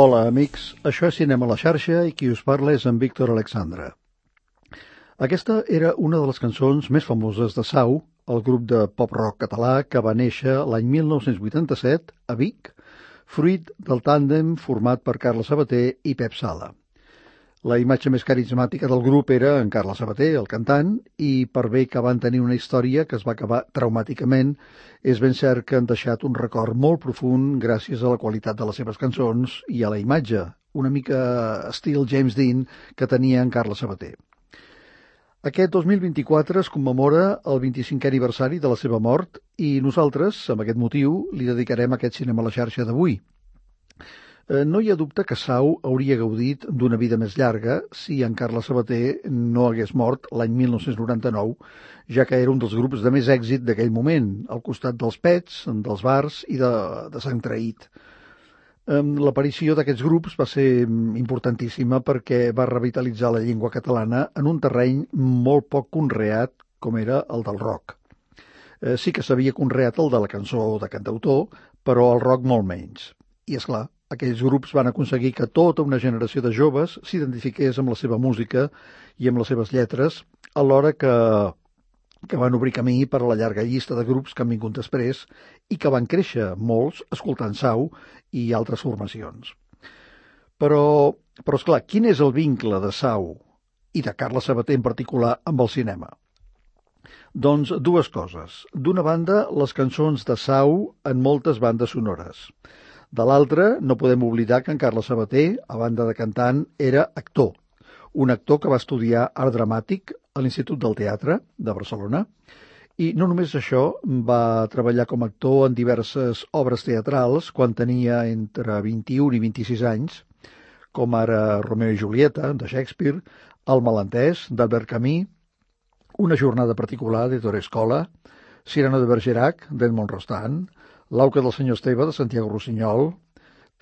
Hola, amics. Això és Cinema a la xarxa i qui us parla és en Víctor Alexandra. Aquesta era una de les cançons més famoses de Sau, el grup de pop-rock català que va néixer l'any 1987 a Vic, fruit del tàndem format per Carles Sabater i Pep Sala. La imatge més carismàtica del grup era en Carles Sabater, el cantant, i per bé que van tenir una història que es va acabar traumàticament, és ben cert que han deixat un record molt profund gràcies a la qualitat de les seves cançons i a la imatge, una mica estil James Dean que tenia en Carles Sabater. Aquest 2024 es commemora el 25è aniversari de la seva mort i nosaltres, amb aquest motiu, li dedicarem aquest cinema a la xarxa d'avui. Eh, No hi ha dubte que Sau hauria gaudit d'una vida més llarga si en Carles Sabater no hagués mort l'any 1999, ja que era un dels grups de més èxit d'aquell moment, al costat dels Pets, dels bars i de, de Sant Traït. L'aparició d'aquests grups va ser importantíssima perquè va revitalitzar la llengua catalana en un terreny molt poc conreat com era el del rock. Eh, sí que s'havia conreat el de la cançó de cantautor, però el rock molt menys. I, és clar, aquells grups van aconseguir que tota una generació de joves s'identifiqués amb la seva música i amb les seves lletres, alhora que, que van obrir camí per a la llarga llista de grups que han vingut després i que van créixer molts escoltant Sau i altres formacions. Però, però esclar, quin és el vincle de Sau i de Carles Sabater en particular amb el cinema? Doncs dues coses. D'una banda, les cançons de Sau en moltes bandes sonores. De l'altra, no podem oblidar que en Carles Sabater, a banda de cantant, era actor. Un actor que va estudiar art dramàtic a l'Institut del Teatre de Barcelona i no només això, va treballar com a actor en diverses obres teatrals quan tenia entre 21 i 26 anys, com ara Romeo i Julieta, de Shakespeare, El malentès, d'Albert Camus, Una jornada particular, de Torre Escola, Cirano de Bergerac, d'Edmond Rostand, L'auca del senyor Esteve, de Santiago Rossinyol,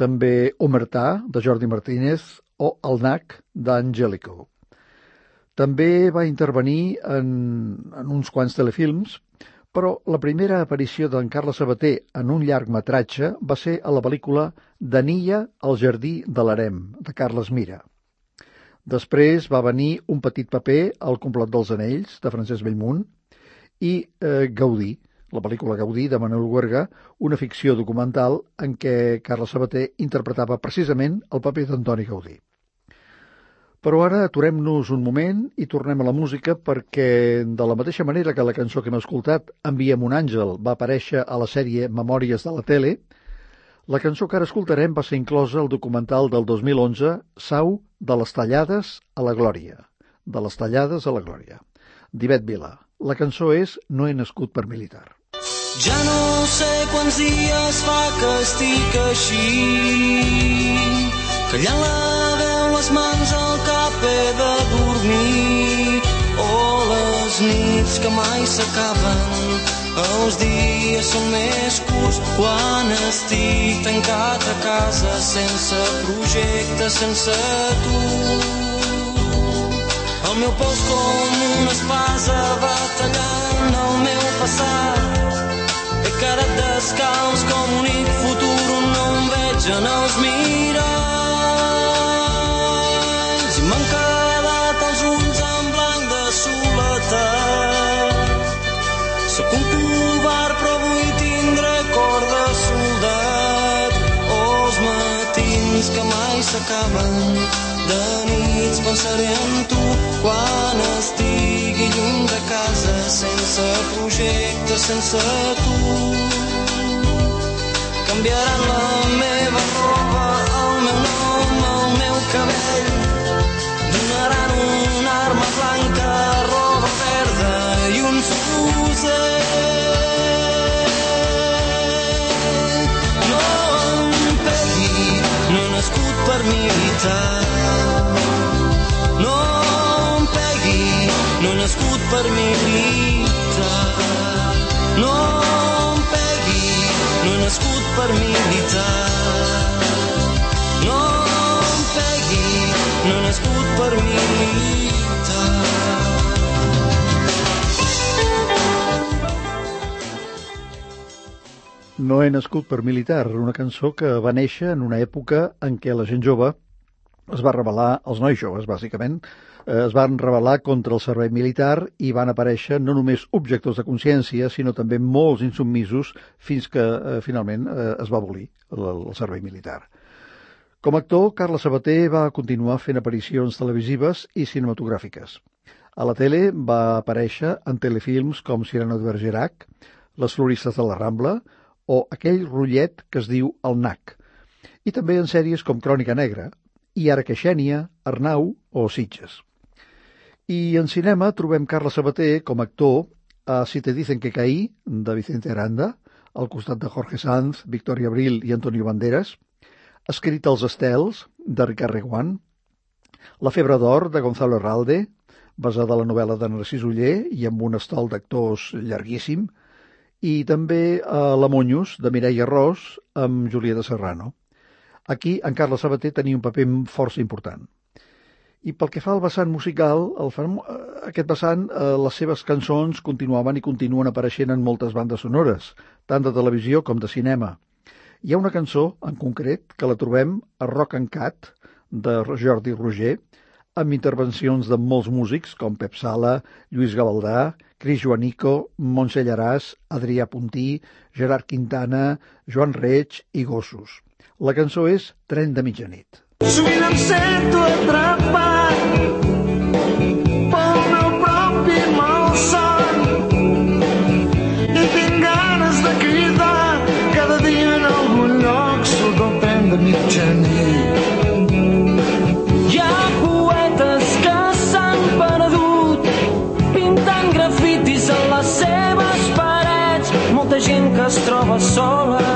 també Omertà, de Jordi Martínez, o El Nac, d'Angelico. També va intervenir en, en uns quants telefilms, però la primera aparició d'en Carles Sabater en un llarg metratge va ser a la pel·lícula Danilla al jardí de l'Arem, de Carles Mira. Després va venir un petit paper al Complot dels Anells, de Francesc Bellmunt, i eh, Gaudí, la pel·lícula Gaudí de Manuel Huerga, una ficció documental en què Carles Sabater interpretava precisament el paper d'Antoni Gaudí. Però ara aturem-nos un moment i tornem a la música perquè, de la mateixa manera que la cançó que hem escoltat, Enviem un àngel, va aparèixer a la sèrie Memòries de la tele, la cançó que ara escoltarem va ser inclosa al documental del 2011 Sau de les tallades a la glòria. De les tallades a la glòria. d'Ivet Vila. La cançó és No he nascut per militar. Ja no sé quants dies fa que estic així callant la veu, les mans al cap he de dormir oh, les nits que mai s'acaben els dies són més curts quan estic tancat a casa sense projecte, sense tu el meu pols com una espasa va tallant el meu passat. Quedat descalç com un únic futur on no em veig en els miralls. I m'han quedat els ulls en blanc de soledat. Sóc un covard però vull tindre cor de soldat. Oh, els matins que mai s'acaben de nits pensaré en tu quan estigui lluny de casa sense projecte, sense tu. Canviaran la meva roba, el meu nom, el meu cabell. Donaran una arma blanca, roba verda i un fusell. No em pegui, no he nascut per militar. Nascut per militar. No em pegui, no he nascut per militar. No em pegui, no he nascut per militar. No he nascut per militar, una cançó que va néixer en una època en què la gent jove es va rebel·lar, els nois joves, bàsicament, es van rebel·lar contra el servei militar i van aparèixer no només objectors de consciència, sinó també molts insubmisos fins que eh, finalment eh, es va abolir el, el servei militar. Com a actor, Carles Sabater va continuar fent aparicions televisives i cinematogràfiques. A la tele va aparèixer en telefilms com Cyrano de Bergerac, Les floristes de la Rambla o aquell rotllet que es diu El Nac, i també en sèries com Crònica Negra, i ara que Xènia, Arnau o Sitges. I en cinema trobem Carles Sabater com a actor a Si te dicen que caí, de Vicente Aranda, al costat de Jorge Sanz, Victoria Abril i Antonio Banderas, escrit als estels, de Ricard Reguant, La febre d'or, de Gonzalo Herralde, basada a la novel·la de Narcís Uller i amb un estol d'actors llarguíssim, i també a La Monyos, de Mireia Ros, amb Julieta Serrano. Aquí en Carles Sabater tenia un paper força important. I pel que fa al vessant musical, el, aquest vessant, eh, les seves cançons continuaven i continuen apareixent en moltes bandes sonores, tant de televisió com de cinema. Hi ha una cançó, en concret, que la trobem a Rock and Cat, de Jordi Roger, amb intervencions de molts músics com Pep Sala, Lluís Gavaldà, Cris Joanico, Montse Llaràs, Adrià Puntí, Gerard Quintana, Joan Reig i Gossos. La cançó és Tren de mitjanit. Sovint em sento atrapat sola.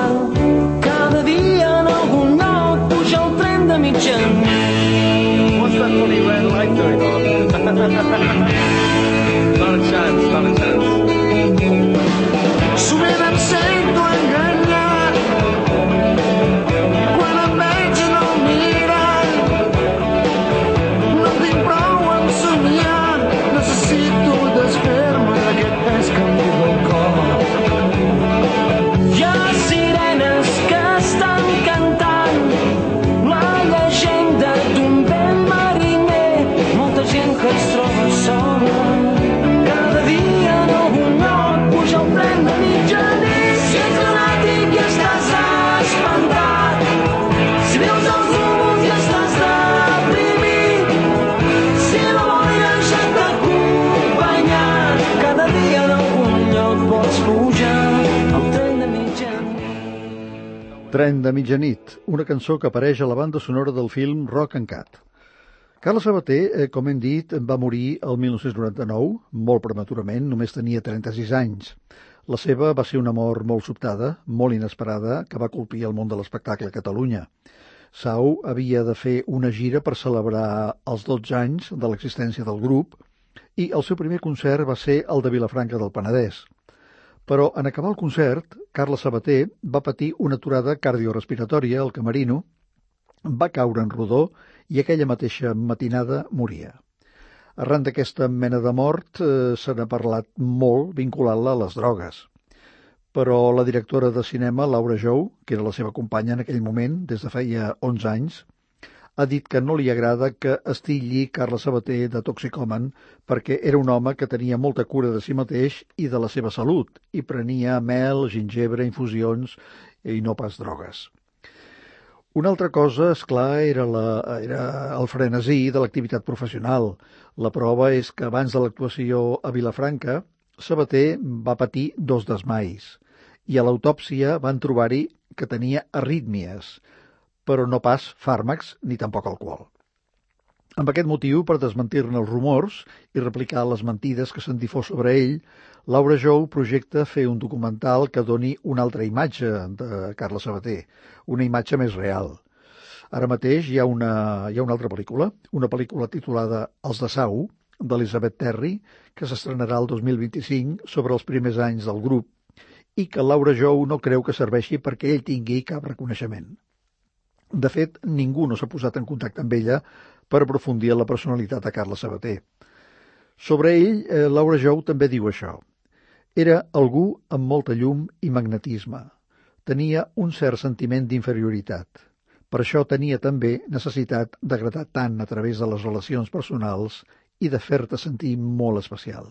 Cada dia en algun lloc puja el tren de mitjanit. What's that funny red light doing on? not a chance, not a chance. Tren de mitjanit, una cançó que apareix a la banda sonora del film Rock and Cat. Carles Sabater, eh, com hem dit, va morir el 1999, molt prematurament, només tenia 36 anys. La seva va ser una mort molt sobtada, molt inesperada, que va colpir el món de l'espectacle a Catalunya. Sau havia de fer una gira per celebrar els 12 anys de l'existència del grup i el seu primer concert va ser el de Vilafranca del Penedès. Però en acabar el concert, Carles Sabater va patir una aturada cardiorespiratòria al camerino, va caure en rodó i aquella mateixa matinada moria. Arran d'aquesta mena de mort eh, se n'ha parlat molt vinculant-la a les drogues. Però la directora de cinema, Laura Jou, que era la seva companya en aquell moment, des de feia 11 anys, ha dit que no li agrada que es tilli Carles Sabater de toxicòman perquè era un home que tenia molta cura de si mateix i de la seva salut i prenia mel, gingebre, infusions i no pas drogues. Una altra cosa, és clar, era, la, era el frenesí de l'activitat professional. La prova és que abans de l'actuació a Vilafranca, Sabater va patir dos desmais i a l'autòpsia van trobar-hi que tenia arrítmies, però no pas fàrmacs ni tampoc alcohol. Amb aquest motiu, per desmentir-ne els rumors i replicar les mentides que s'han difós sobre ell, Laura Jou projecta fer un documental que doni una altra imatge de Carles Sabater, una imatge més real. Ara mateix hi ha una, hi ha una altra pel·lícula, una pel·lícula titulada Els de Sau, d'Elisabeth Terry, que s'estrenarà el 2025 sobre els primers anys del grup i que Laura Jou no creu que serveixi perquè ell tingui cap reconeixement. De fet, ningú no s'ha posat en contacte amb ella per aprofundir en la personalitat de Carles Sabater. Sobre ell, eh, Laura Jou també diu això. Era algú amb molta llum i magnetisme. Tenia un cert sentiment d'inferioritat. Per això tenia també necessitat d'agradar tant a través de les relacions personals i de fer-te sentir molt especial.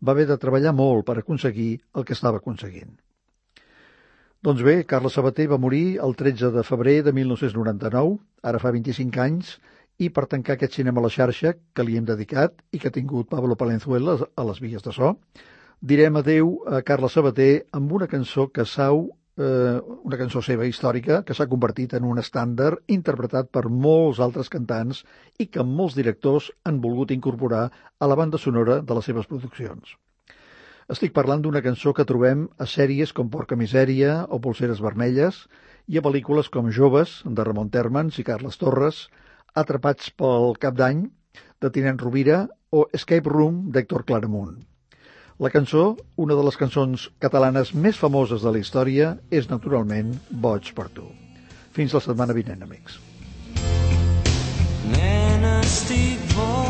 Va haver de treballar molt per aconseguir el que estava aconseguint. Doncs bé, Carles Sabater va morir el 13 de febrer de 1999, ara fa 25 anys, i per tancar aquest cinema a la xarxa que li hem dedicat i que ha tingut Pablo Palenzuela a les vies de so, direm adeu a Carles Sabater amb una cançó que Sau, eh, una cançó seva històrica, que s'ha convertit en un estàndard interpretat per molts altres cantants i que molts directors han volgut incorporar a la banda sonora de les seves produccions. Estic parlant d'una cançó que trobem a sèries com Porca Misèria o Polseres Vermelles i a pel·lícules com Joves, de Ramon Termans i Carles Torres, Atrapats pel Cap d'Any, de Tinent Rovira, o Escape Room d'Héctor Claramunt. La cançó, una de les cançons catalanes més famoses de la història, és naturalment Boig per tu. Fins la setmana vinent, amics. Nena, estic boig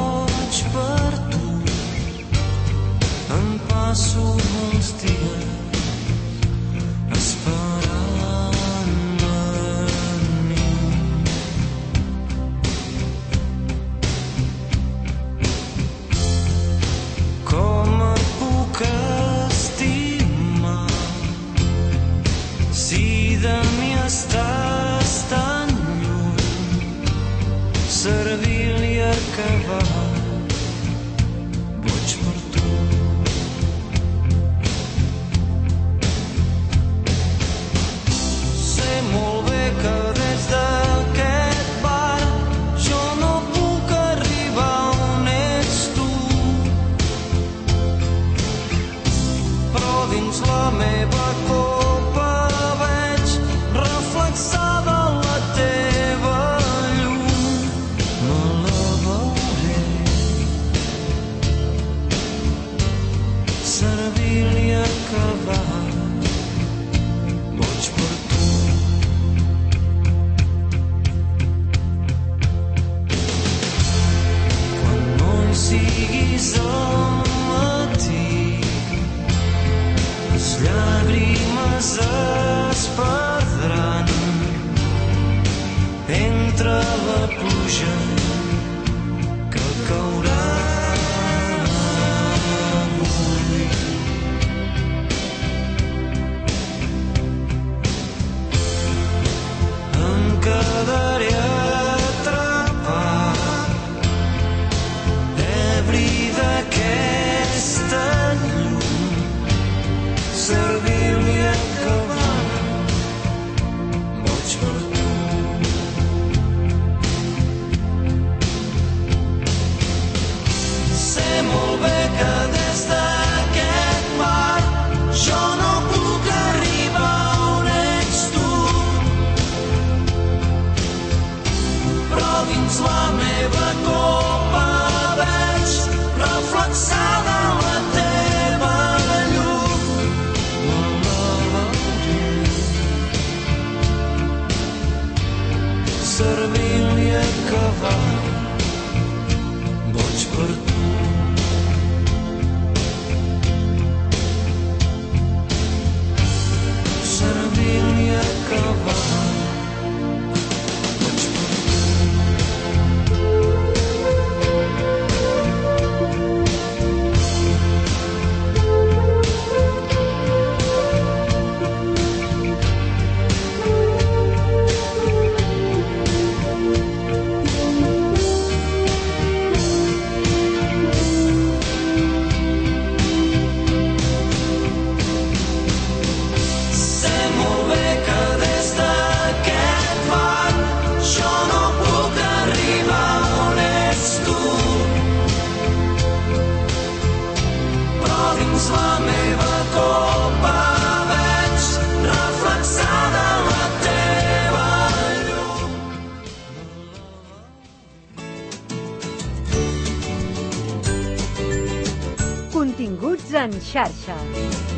en xarxa.